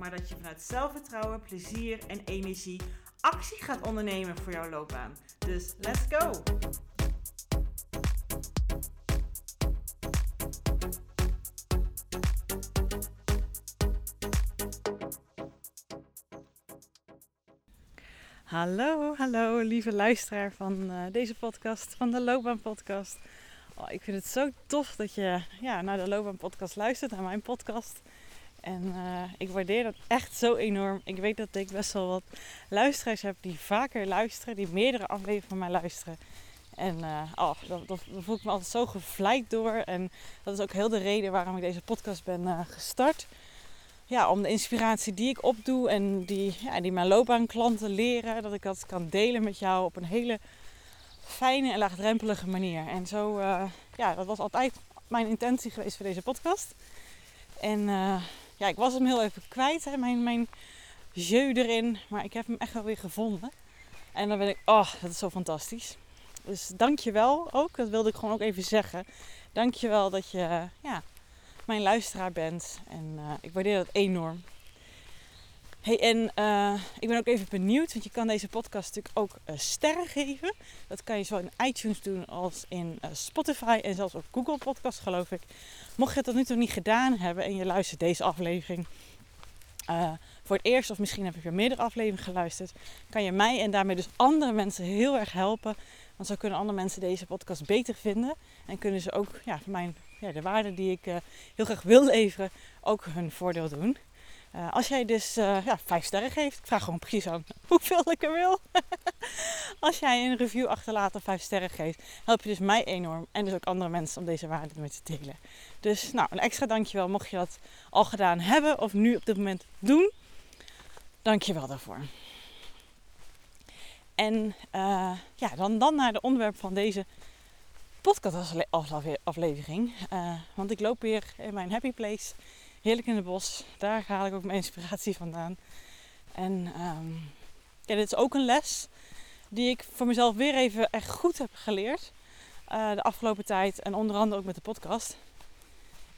maar dat je vanuit zelfvertrouwen, plezier en energie actie gaat ondernemen voor jouw loopbaan. Dus let's go! Hallo, hallo lieve luisteraar van uh, deze podcast, van de Loopbaan Podcast. Oh, ik vind het zo tof dat je ja, naar de Loopbaan Podcast luistert, naar mijn podcast. En uh, ik waardeer dat echt zo enorm. Ik weet dat ik best wel wat luisteraars heb die vaker luisteren, die meerdere afleveringen van mij luisteren. En uh, oh, voel ik me altijd zo gevleid door. En dat is ook heel de reden waarom ik deze podcast ben gestart ja, om de inspiratie die ik opdoe en die, ja, die mijn loopbaanklanten leren, dat ik dat kan delen met jou op een hele fijne en laagdrempelige manier. En zo, ja, dat was altijd mijn intentie geweest voor deze podcast. En ja, ik was hem heel even kwijt, hè, mijn, mijn jeu erin, maar ik heb hem echt wel weer gevonden. En dan ben ik, oh, dat is zo fantastisch. Dus dank je wel ook, dat wilde ik gewoon ook even zeggen. Dank je wel dat je, ja, mijn luisteraar bent. En uh, ik waardeer dat enorm. Hey, en uh, ik ben ook even benieuwd, want je kan deze podcast natuurlijk ook uh, sterren geven. Dat kan je zowel in iTunes doen als in Spotify en zelfs op Google Podcast, geloof ik. Mocht je het nu toe niet gedaan hebben en je luistert deze aflevering voor het eerst, of misschien heb je meerdere afleveringen geluisterd, kan je mij en daarmee dus andere mensen heel erg helpen. Want zo kunnen andere mensen deze podcast beter vinden en kunnen ze ook ja, mijn ja, de waarde die ik heel graag wil leveren ook hun voordeel doen. Uh, als jij dus uh, ja, vijf sterren geeft, ik vraag gewoon precies aan hoeveel ik er wil. als jij een review achterlaat of vijf sterren geeft, help je dus mij enorm en dus ook andere mensen om deze waarde mee te delen. Dus nou, een extra dankjewel mocht je dat al gedaan hebben of nu op dit moment doen. Dankjewel daarvoor. En ja, dan, dan naar de onderwerp van deze podcastaflevering. Uh, want ik loop weer in mijn happy place. Heerlijk in het bos. Daar haal ik ook mijn inspiratie vandaan. En ja, dit is ook een les die ik voor mezelf weer even echt goed heb geleerd. Uh, de afgelopen tijd. En onder andere ook met de podcast.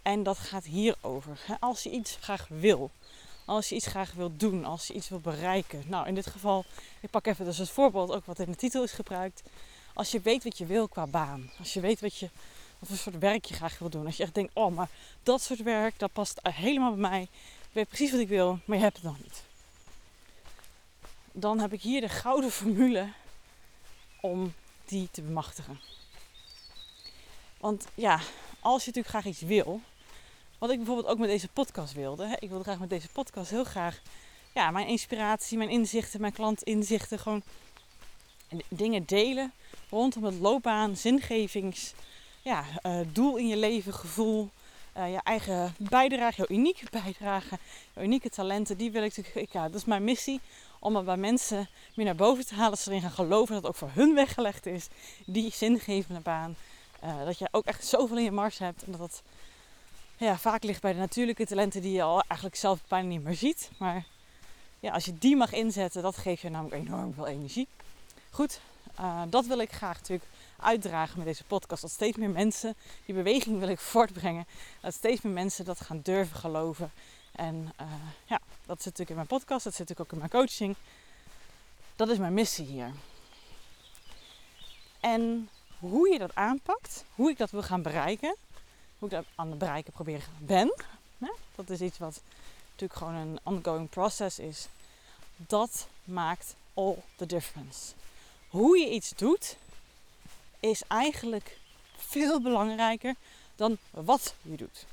En dat gaat hierover. Als je iets graag wil. Als je iets graag wil doen. Als je iets wil bereiken. Nou, in dit geval, ik pak even dus het voorbeeld ook wat in de titel is gebruikt als je weet wat je wil qua baan. Als je weet wat, je, wat voor soort werk je graag wil doen. Als je echt denkt, oh, maar dat soort werk, dat past helemaal bij mij. Ik weet precies wat ik wil, maar je hebt het nog niet. Dan heb ik hier de gouden formule om die te bemachtigen. Want ja, als je natuurlijk graag iets wil, wat ik bijvoorbeeld ook met deze podcast wilde. Hè, ik wilde graag met deze podcast heel graag ja, mijn inspiratie, mijn inzichten, mijn klantinzichten, gewoon dingen delen rondom het loopbaan, zingevings, ja, uh, doel in je leven, gevoel, uh, je eigen bijdrage, jouw unieke bijdrage, jouw unieke talenten, die wil ik natuurlijk, ja, dat is mijn missie, om het bij mensen meer naar boven te halen, dat ze erin gaan geloven dat het ook voor hun weggelegd is, die zingevende baan. Uh, dat je ook echt zoveel in je mars hebt en dat dat ja, vaak ligt bij de natuurlijke talenten die je al eigenlijk zelf bijna niet meer ziet. Maar ja, als je die mag inzetten, dat geeft je namelijk enorm veel energie. Goed, dat wil ik graag natuurlijk uitdragen met deze podcast. Dat steeds meer mensen, die beweging wil ik voortbrengen. Dat steeds meer mensen dat gaan durven geloven. En uh, ja, dat zit natuurlijk in mijn podcast, dat zit natuurlijk ook in mijn coaching. Dat is mijn missie hier. En hoe je dat aanpakt, hoe ik dat wil gaan bereiken, hoe ik dat aan het bereiken probeer ben, hè? dat is iets wat natuurlijk gewoon een ongoing process is. Dat maakt all the difference hoe je iets doet, is eigenlijk veel belangrijker dan wat je doet.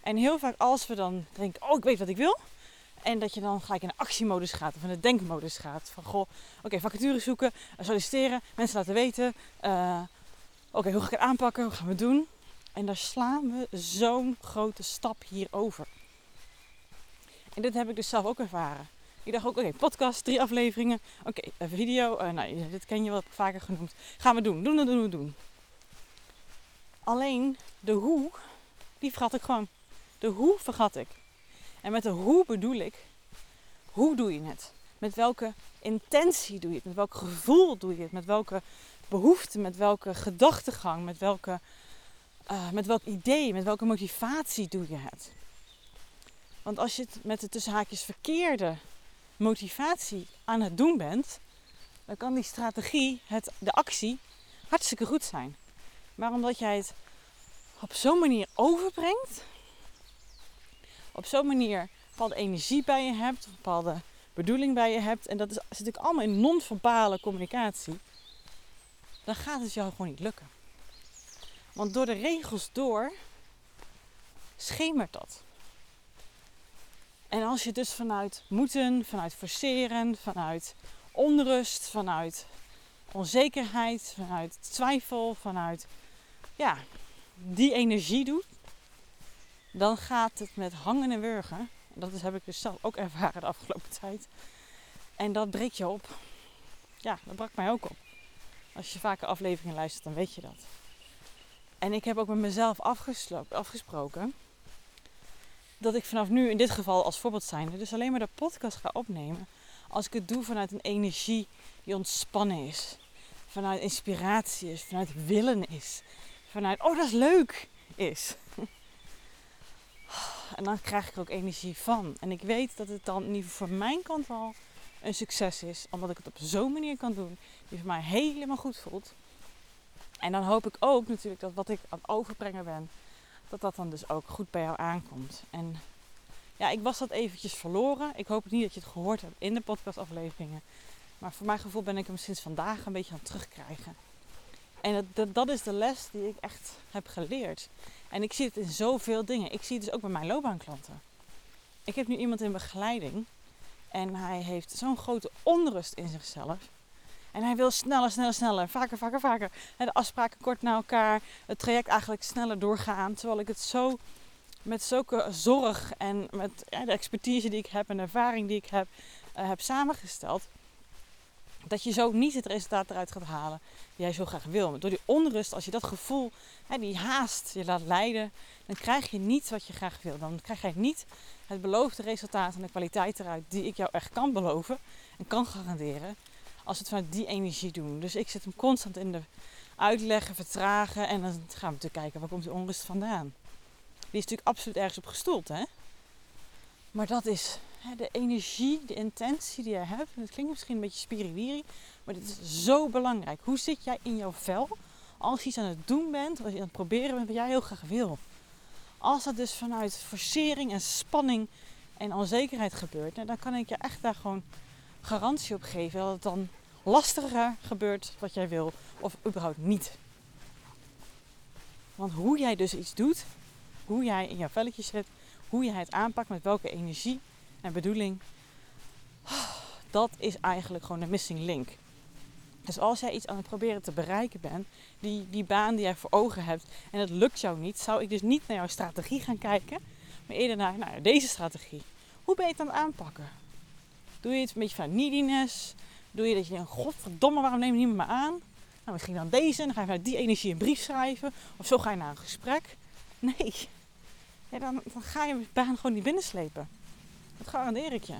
En heel vaak als we dan denken, oh ik weet wat ik wil. En dat je dan gelijk in de actiemodus gaat of in de denkmodus gaat. Van goh, oké, vacature zoeken, solliciteren, mensen laten weten. Uh, oké, hoe ga ik het aanpakken? Hoe gaan we doen? En daar slaan we zo'n grote stap hierover. En dit heb ik dus zelf ook ervaren. Ik dacht ook, oké, podcast, drie afleveringen. Oké, een video. Uh, nou, dit ken je wel vaker genoemd. Gaan we doen, doen, doen, doen, doen. Alleen de hoe, die vergat ik gewoon. De hoe vergat ik. En met de hoe bedoel ik, hoe doe je het? Met welke intentie doe je het? Met welk gevoel doe je het? Met welke behoefte? Met welke gedachtegang? Met, welke, uh, met welk idee? Met welke motivatie doe je het? Want als je het met de tussenhaakjes verkeerde motivatie aan het doen bent, dan kan die strategie, het, de actie, hartstikke goed zijn. Maar omdat jij het op zo'n manier overbrengt, op zo'n manier bepaalde energie bij je hebt, bepaalde bedoeling bij je hebt, en dat is, zit natuurlijk allemaal in non-verbale communicatie, dan gaat het jou gewoon niet lukken. Want door de regels door schemert dat. En als je dus vanuit moeten, vanuit forceren, vanuit onrust, vanuit onzekerheid, vanuit twijfel, vanuit ja, die energie doet, dan gaat het met hangen en wurgen. Dat is, heb ik dus zelf ook ervaren de afgelopen tijd. En dat breekt je op. Ja, dat brak mij ook op. Als je vaker afleveringen luistert, dan weet je dat. En ik heb ook met mezelf afgesproken dat ik vanaf nu, in dit geval als voorbeeld zijnde, dus alleen maar de podcast ga opnemen. Als ik het doe vanuit een energie die ontspannen is. Vanuit inspiratie is, vanuit willen is. Vanuit, oh dat is leuk, is. En dan krijg ik er ook energie van. En ik weet dat het dan in ieder geval voor mijn kant al een succes is. Omdat ik het op zo'n manier kan doen die voor mij helemaal goed voelt. En dan hoop ik ook natuurlijk dat wat ik aan het overbrengen ben, dat dat dan dus ook goed bij jou aankomt. En ja, ik was dat eventjes verloren. Ik hoop niet dat je het gehoord hebt in de podcastafleveringen. Maar voor mijn gevoel ben ik hem sinds vandaag een beetje aan het terugkrijgen. En dat, dat, is de les die ik echt heb geleerd. En ik zie het in zoveel dingen. Ik zie het dus ook bij mijn loopbaanklanten. Ik heb nu iemand in begeleiding. En hij heeft zo'n grote onrust in zichzelf. En hij wil sneller, sneller, sneller. Vaker, vaker, vaker. De afspraken kort na elkaar. Het traject eigenlijk sneller doorgaan. Terwijl ik het zo met zulke zorg en met ja, de expertise die ik heb en de ervaring die ik heb, uh, heb samengesteld. Dat je zo niet het resultaat eruit gaat halen die jij zo graag wil. Door die onrust, als je dat gevoel, hè, die haast je laat leiden, dan krijg je niet wat je graag wil. Dan krijg jij niet het beloofde resultaat en de kwaliteit eruit die ik jou echt kan beloven en kan garanderen. Als het vanuit die energie doen. Dus ik zit hem constant in de uitleggen, vertragen en dan gaan we natuurlijk kijken waar komt die onrust vandaan. Die is natuurlijk absoluut ergens op gestoeld, hè? Maar dat is hè, de energie, de intentie die je hebt. Dat klinkt misschien een beetje spiriwiri, maar dit is zo belangrijk. Hoe zit jij in jouw vel als je iets aan het doen bent, als je aan het proberen bent wat jij heel graag wil? Als dat dus vanuit forcering en spanning en onzekerheid gebeurt, nou, dan kan ik je echt daar gewoon garantie op geven dat het dan lastiger gebeurt wat jij wil of überhaupt niet. Want hoe jij dus iets doet, hoe jij in jouw velletje zit, hoe jij het aanpakt, met welke energie en bedoeling, dat is eigenlijk gewoon de missing link. Dus als jij iets aan het proberen te bereiken bent, die, die baan die jij voor ogen hebt en het lukt jou niet, zou ik dus niet naar jouw strategie gaan kijken, maar eerder naar nou, deze strategie. Hoe ben je het aan het aanpakken? Doe je het een beetje van neediness? Doe je dat je denkt, godverdomme, waarom neem je niemand me aan? Nou, misschien dan deze en dan ga je vanuit die energie een brief schrijven. Of zo ga je naar een gesprek. Nee, dan, dan ga je baan gewoon niet binnenslepen. Dat garandeer ik je.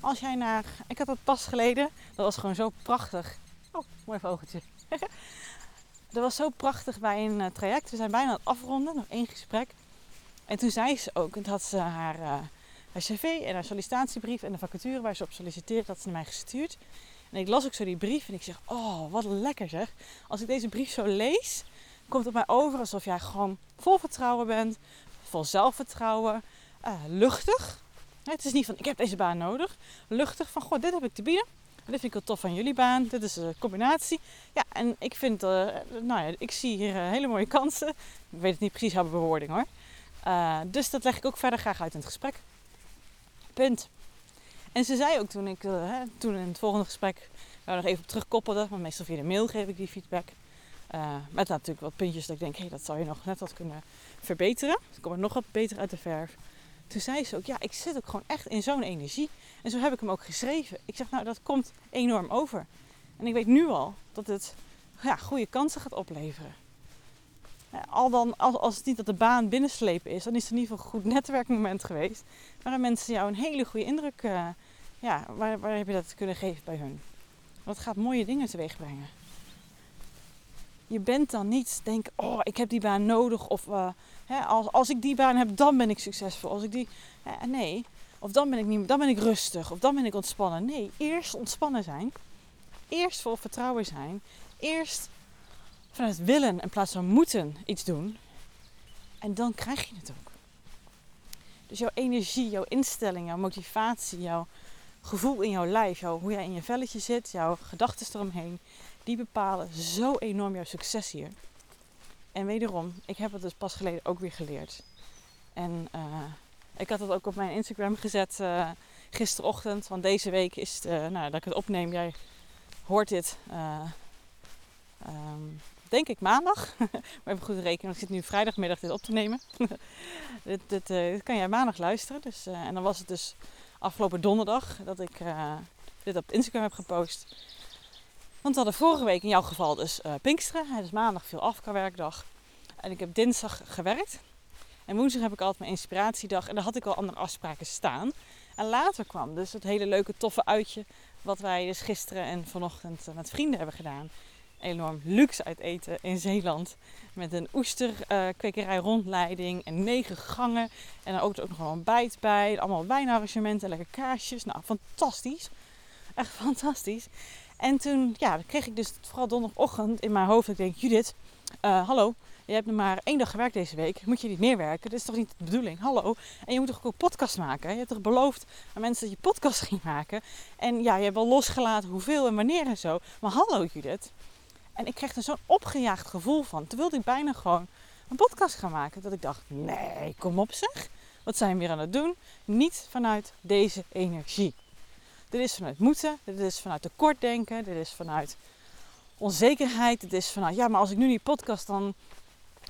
Als jij naar. Ik had dat pas geleden. Dat was gewoon zo prachtig. Oh, mooi even oogetje. dat was zo prachtig bij een uh, traject. We zijn bijna aan het afronden. Nog één gesprek. En toen zei ze ook. Had ze haar, uh, cv en haar sollicitatiebrief. En de vacature waar ze op solliciteert. had ze mij gestuurd. En ik las ook zo die brief. En ik zeg. Oh, wat lekker zeg. Als ik deze brief zo lees. Komt het mij over alsof jij gewoon vol vertrouwen bent vol zelfvertrouwen, uh, luchtig. Het is niet van ik heb deze baan nodig. Luchtig van goh, dit heb ik te bieden. Dit vind ik wel tof van jullie baan. Dit is een combinatie. Ja, en ik vind, uh, nou ja, ik zie hier uh, hele mooie kansen. Ik weet het niet precies haar bewoording hoor. Dus dat leg ik ook verder graag uit in het gesprek. Punt. En ze zei ook toen ik, hè, toen in het volgende gesprek, we nog even op terugkoppelde, want meestal via de mail geef ik die feedback. met natuurlijk wat puntjes dat ik denk, hé, hey, dat zou je nog net wat kunnen verbeteren. Dus ik kom er nog wat beter uit de verf. toen zei ze ook, ja, ik zit ook gewoon echt in zo'n energie. En zo heb ik hem ook geschreven. Ik zeg, nou, dat komt enorm over. En ik weet nu al dat het ja, goede kansen gaat opleveren. Al dan, als, het niet dat de baan binnenslepen is, dan is het in ieder geval een goed netwerkmoment geweest. Waarin mensen jou een hele goede indruk, uh, ja, waar, waar heb je dat kunnen geven bij hun? Het gaat mooie dingen teweeg brengen. Je bent dan niet denken, oh, ik heb die baan nodig. Of uh, hè, als, als ik die baan heb, dan ben ik succesvol. Als ik die, nee, of dan ben ik niet, dan ben ik rustig. Of dan ben ik ontspannen. Nee, eerst ontspannen zijn. Eerst vol vertrouwen zijn. Eerst vanuit willen in plaats van moeten iets doen. En dan krijg je het ook. Dus jouw energie, jouw instelling, jouw motivatie, jouw gevoel in jouw lijf, jouw, hoe jij in je velletje zit, jouw gedachten eromheen, die bepalen zo enorm jouw succes hier. En wederom, ik heb het dus pas geleden ook weer geleerd. En uh, ik had het ook op mijn Instagram gezet uh, gisterochtend. Want deze week is het, uh, nou, dat ik het opneem. Jij hoort dit, um, denk ik maandag. maar even goed rekenen, ik zit nu vrijdagmiddag dit op te nemen. dit, dit, dit, kan jij maandag luisteren. Dus, en dan was het dus afgelopen donderdag dat ik dit op Instagram heb gepost. Want we hadden vorige week in jouw geval dus Pinksteren. Is maandag veel afwerkdag. En ik heb dinsdag gewerkt. En woensdag heb ik altijd mijn inspiratiedag. En daar had ik al andere afspraken staan. En later kwam dus het hele leuke, toffe uitje. Wat wij dus gisteren en vanochtend met vrienden hebben gedaan. Enorm luxe uit eten in Zeeland. Met een oesterkwekerij uh, rondleiding en negen gangen. En dan ook, ook nog een ontbijt bij. Allemaal wijnarrangementen, lekker kaasjes. Nou, fantastisch. Echt fantastisch. En toen ja, kreeg ik dus vooral donderdagochtend in mijn hoofd. Ik denk, Judith, uh, hallo, je hebt nog maar één dag gewerkt deze week. Moet je niet meer werken? Dat is toch niet de bedoeling? Hallo. En je moet toch ook een podcast maken? Je hebt toch beloofd aan mensen dat je podcast ging maken? En ja, je hebt wel losgelaten hoeveel en wanneer en zo. Maar hallo Judith. En ik kreeg er zo'n opgejaagd gevoel van. Toen wilde ik bijna gewoon een podcast gaan maken. Dat ik dacht, nee, kom op zeg. Wat zijn we weer aan het doen? Niet vanuit deze energie. Dit is vanuit moeten, dit is vanuit tekortdenken, dit is vanuit onzekerheid. Dit is vanuit, ja, maar als ik nu niet podcast, dan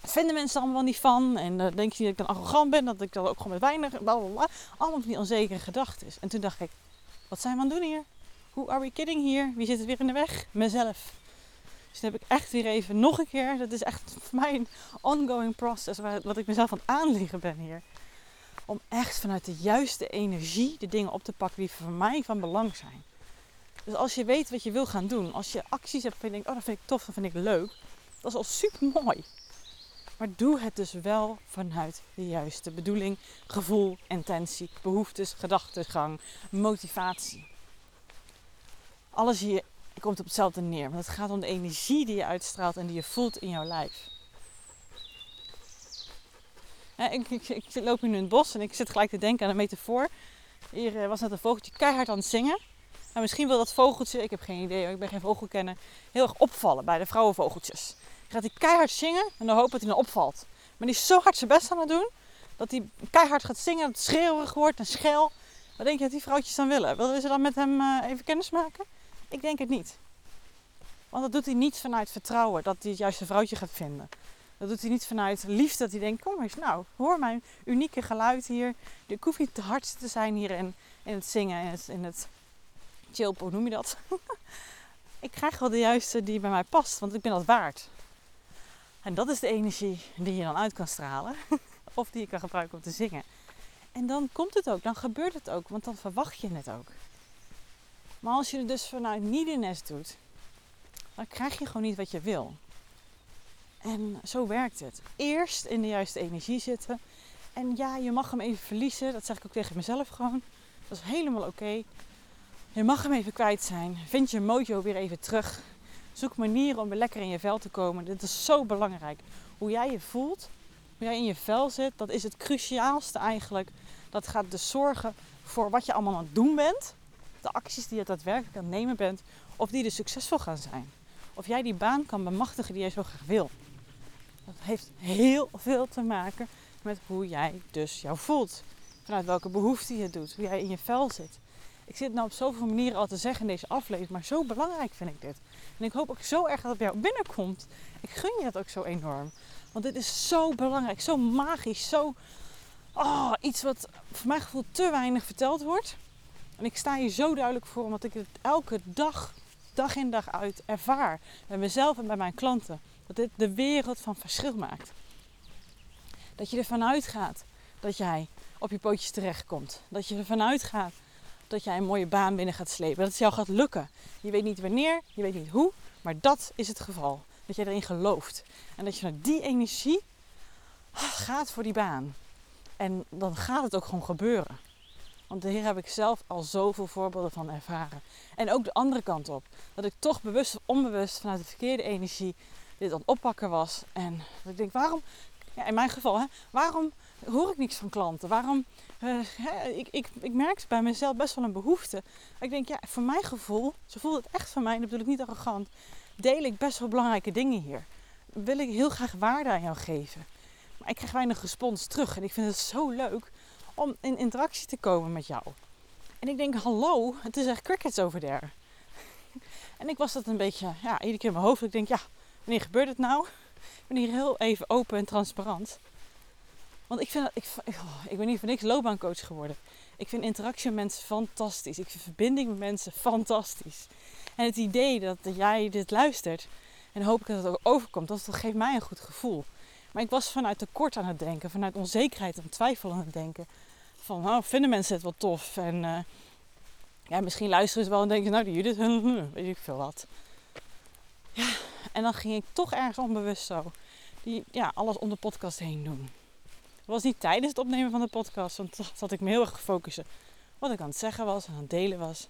vinden mensen allemaal niet van. En uh, denk je dat ik dan arrogant ben, dat ik dan ook gewoon met weinig, bla Allemaal die onzekere gedachten. En toen dacht ik, wat zijn we aan het doen hier? Who are we kidding hier? Wie zit er weer in de weg? Mezelf. Dus dan heb ik echt weer even nog een keer. Dat is echt voor mij een ongoing process. Wat ik mezelf aan het ben hier om echt vanuit de juiste energie de dingen op te pakken die voor mij van belang zijn. Dus als je weet wat je wil gaan doen, als je acties hebt en je denkt, oh dat vind ik tof, dat vind ik leuk, dat is al super mooi. Maar doe het dus wel vanuit de juiste bedoeling, gevoel, intentie, behoeftes, gedachtegang, motivatie. Alles hier komt op hetzelfde neer. Want het gaat om de energie die je uitstraalt en die je voelt in jouw lijf ik, ik, ik, loop nu in het bos en ik zit gelijk te denken aan een metafoor. Hier eh, was net een vogeltje keihard aan het zingen. En misschien wil dat vogeltje, ik heb geen idee, ik ben geen vogelkenner, heel erg opvallen bij de vrouwenvogeltjes. Gaat hij keihard zingen en dan hoop dat hij dan opvalt. Maar die is zo hard zijn best aan het doen, dat hij keihard gaat zingen, dat het schreeuwerig wordt en schel. Wat denk je dat die vrouwtjes dan willen? Willen ze dan met hem uh, even kennis maken? Ik denk het niet. Want dat doet hij niet vanuit vertrouwen dat hij het juiste vrouwtje gaat vinden. Dat doet hij niet vanuit liefde. Dat hij denkt, kom eens nou, hoor mijn unieke geluid hier. Ik hoef te hard te zijn hier in, in het zingen, in het, in het chill, hoe noem je dat? ik krijg wel de juiste die bij mij past, want ik ben dat waard. En dat is de energie die je dan uit kan stralen. of die je kan gebruiken om te zingen. En dan komt het ook, dan gebeurt het ook, want dan verwacht je het ook. Maar als je het dus vanuit neediness doet, dan krijg je gewoon niet wat je wil. En zo werkt het. Eerst in de juiste energie zitten. En ja, je mag hem even verliezen. Dat zeg ik ook tegen mezelf gewoon. Dat is helemaal oké. Je mag hem even kwijt zijn. Vind je mojo weer even terug. Zoek manieren om weer lekker in je vel te komen. Dit is zo belangrijk. Hoe jij je voelt, hoe jij in je vel zit, dat is het cruciaalste eigenlijk. Dat gaat dus zorgen voor wat je allemaal aan het doen bent. De acties die je daadwerkelijk aan het nemen bent. Of die er succesvol gaan zijn. Of jij die baan kan bemachtigen die jij zo graag wil. Dat heeft heel veel te maken met hoe jij dus jou voelt. Vanuit welke behoefte je doet, hoe jij in je vel zit. Ik zit nou op zoveel manieren al te zeggen in deze aflevering, maar zo belangrijk vind ik dit. En ik hoop ook zo erg dat het bij jou binnenkomt. Ik gun je dat ook zo enorm. Want dit is zo belangrijk, zo magisch, zo... oh, iets wat voor mijn gevoel te weinig verteld wordt. En ik sta hier zo duidelijk voor, omdat ik het elke dag, dag in dag uit ervaar. Bij mezelf en bij mijn klanten. Dat dit de wereld van verschil maakt. Dat je ervan uitgaat dat jij op je pootjes terechtkomt. Dat je ervan uitgaat dat jij een mooie baan binnen gaat slepen. Dat het jou gaat lukken. Je weet niet wanneer, je weet niet hoe, maar dat is het geval. Dat jij erin gelooft. En dat je naar die energie ah, gaat voor die baan. En dan gaat het ook gewoon gebeuren. Want hier heb ik zelf al zoveel voorbeelden van ervaren. En ook de andere kant op. Dat ik toch bewust of onbewust vanuit de verkeerde energie dit aan het oppakken was. En ik denk, waarom, ja, in mijn geval, hè, waarom hoor ik niks van klanten? Waarom, hè, ik, ik, ik merk bij mezelf best wel een behoefte. Ik denk, ja, voor mijn gevoel, ze voelt het echt van mij, en dat bedoel ik niet arrogant, deel ik best wel belangrijke dingen hier. Wil ik heel graag waarde aan jou geven. Maar ik krijg weinig respons terug. En ik vind het zo leuk om in interactie te komen met jou. En ik denk, hallo, het is echt crickets over there. En ik was dat een beetje, ja, iedere keer in mijn hoofd. Ik denk, ja, wanneer gebeurt het nou? Ik ben hier heel even open en transparant. Want ik vind, ik, oh, ik ben niet voor niks loopbaancoach geworden. Ik vind interactie met mensen fantastisch. Ik vind verbinding met mensen fantastisch. En het idee dat jij dit luistert en hoop ik dat het ook overkomt, dat, geeft mij een goed gevoel. Maar ik was vanuit tekort aan het denken, vanuit onzekerheid en twijfel aan het denken. Van, oh, vinden mensen het wel tof? En uh, ja, misschien luisteren ze wel en denken, nou die Judith, weet ik veel wat. Ja, en dan ging ik toch ergens onbewust zo die, ja, alles om de podcast heen doen. Dat was niet tijdens het opnemen van de podcast, want toen zat ik me heel erg gefocust wat ik aan het zeggen was en aan het delen was.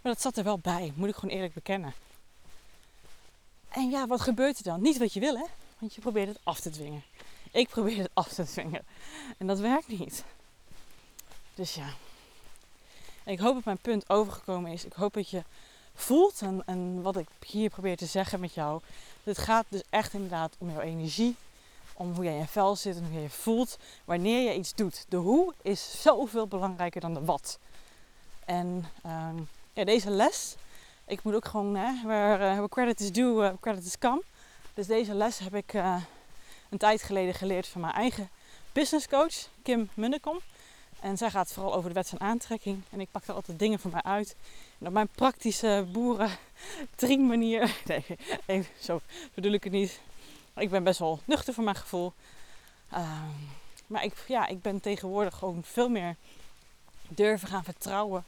Maar dat zat er wel bij, moet ik gewoon eerlijk bekennen. En ja, wat gebeurt er dan? Niet wat je wil, hè? Want je probeert het af te dwingen. Ik probeer het af te dwingen. En dat werkt niet. Dus ja. ik hoop dat mijn punt overgekomen is. Ik hoop dat je voelt en, en wat ik hier probeer te zeggen met jou. Het gaat dus echt inderdaad om jouw energie. Om hoe jij in vel zit en hoe jij je voelt wanneer je iets doet. De hoe is zoveel belangrijker dan de wat. En ehm, deze les, ik moet ook gewoon, hè, waar, uh, credit is due, uh, credit is come. Dus deze les heb ik uh, een tijd geleden geleerd van mijn eigen business coach, Kim Munnekom. En zij gaat vooral over de wet van aantrekking. En ik pak er altijd dingen van mij uit. En op mijn praktische boeren manier. Nee, even, zo bedoel ik het niet. Ik ben best wel nuchter voor mijn gevoel. Uh, maar ik, ja, ik ben tegenwoordig gewoon veel meer durven gaan vertrouwen.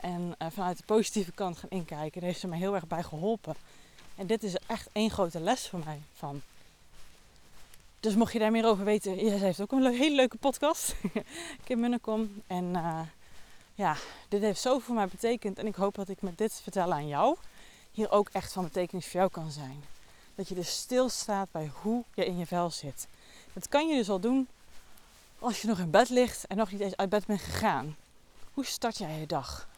En uh, vanuit de positieve kant gaan inkijken. Daar heeft ze me heel erg bij geholpen. En dit is echt één grote les voor mij van. Dus mocht je daar meer over weten, ja, heeft ook een hele leuke podcast. Kim Munnekom. En uh, ja, dit heeft zoveel voor mij betekend. En ik hoop dat ik met dit vertellen aan jou hier ook echt van betekenis voor jou kan zijn. Dat je dus stilstaat bij hoe je in je vel zit. Dat kan je dus al doen als je nog in bed ligt en nog niet eens uit bed bent gegaan. Hoe start jij je dag?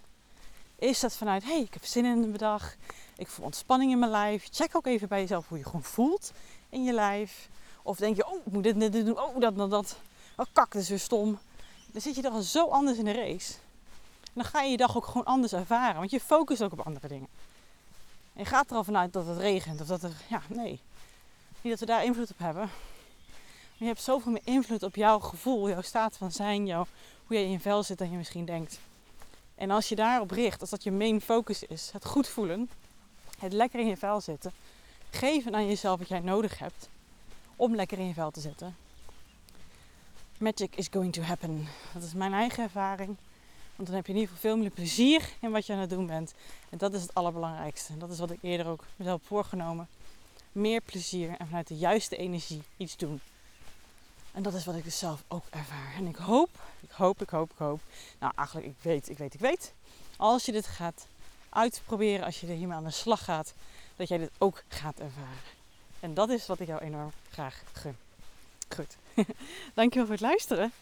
Is dat vanuit, hé, hey, ik heb zin in de dag. Ik voel ontspanning in mijn lijf. Check ook even bij jezelf hoe je gewoon voelt in je lijf. Of denk je, oh, ik moet dit, dit doen. Oh, dat, dat, dat. Oh, kak, dat is weer stom. Dan zit je al zo anders in de race. En dan ga je je dag ook gewoon anders ervaren. Want je focust ook op andere dingen. En je gaat er al vanuit dat het regent. Of dat er, ja, nee. Niet dat we daar invloed op hebben. Maar je hebt zoveel meer invloed op jouw gevoel, jouw staat van zijn, jouw, hoe je in je vel zit dan je misschien denkt. En als je daarop richt, als dat je main focus is, het goed voelen, het lekker in je vel zitten, geven aan jezelf wat jij nodig hebt om lekker in je vel te zitten. Magic is going to happen. Dat is mijn eigen ervaring. Want dan heb je in ieder geval veel meer plezier in wat je aan het doen bent. En dat is het allerbelangrijkste. En dat is wat ik eerder ook mezelf voorgenomen. Meer plezier en vanuit de juiste energie iets doen. En dat is wat ik dus zelf ook ervaar. En ik hoop, ik hoop, ik hoop, ik hoop. Nou, eigenlijk, ik weet, ik weet, ik weet. Als je dit gaat uitproberen, als je er hiermee aan de slag gaat, dat jij dit ook gaat ervaren. En dat is wat ik jou enorm graag gun. Goed. Dankjewel voor het luisteren.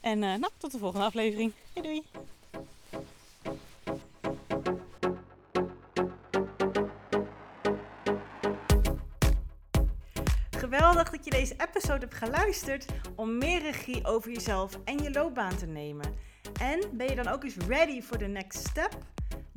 En uh, nou, tot de volgende aflevering. Hey, doei! Geweldig dat je deze episode hebt geluisterd om meer regie over jezelf en je loopbaan te nemen. En ben je dan ook eens ready for the next step?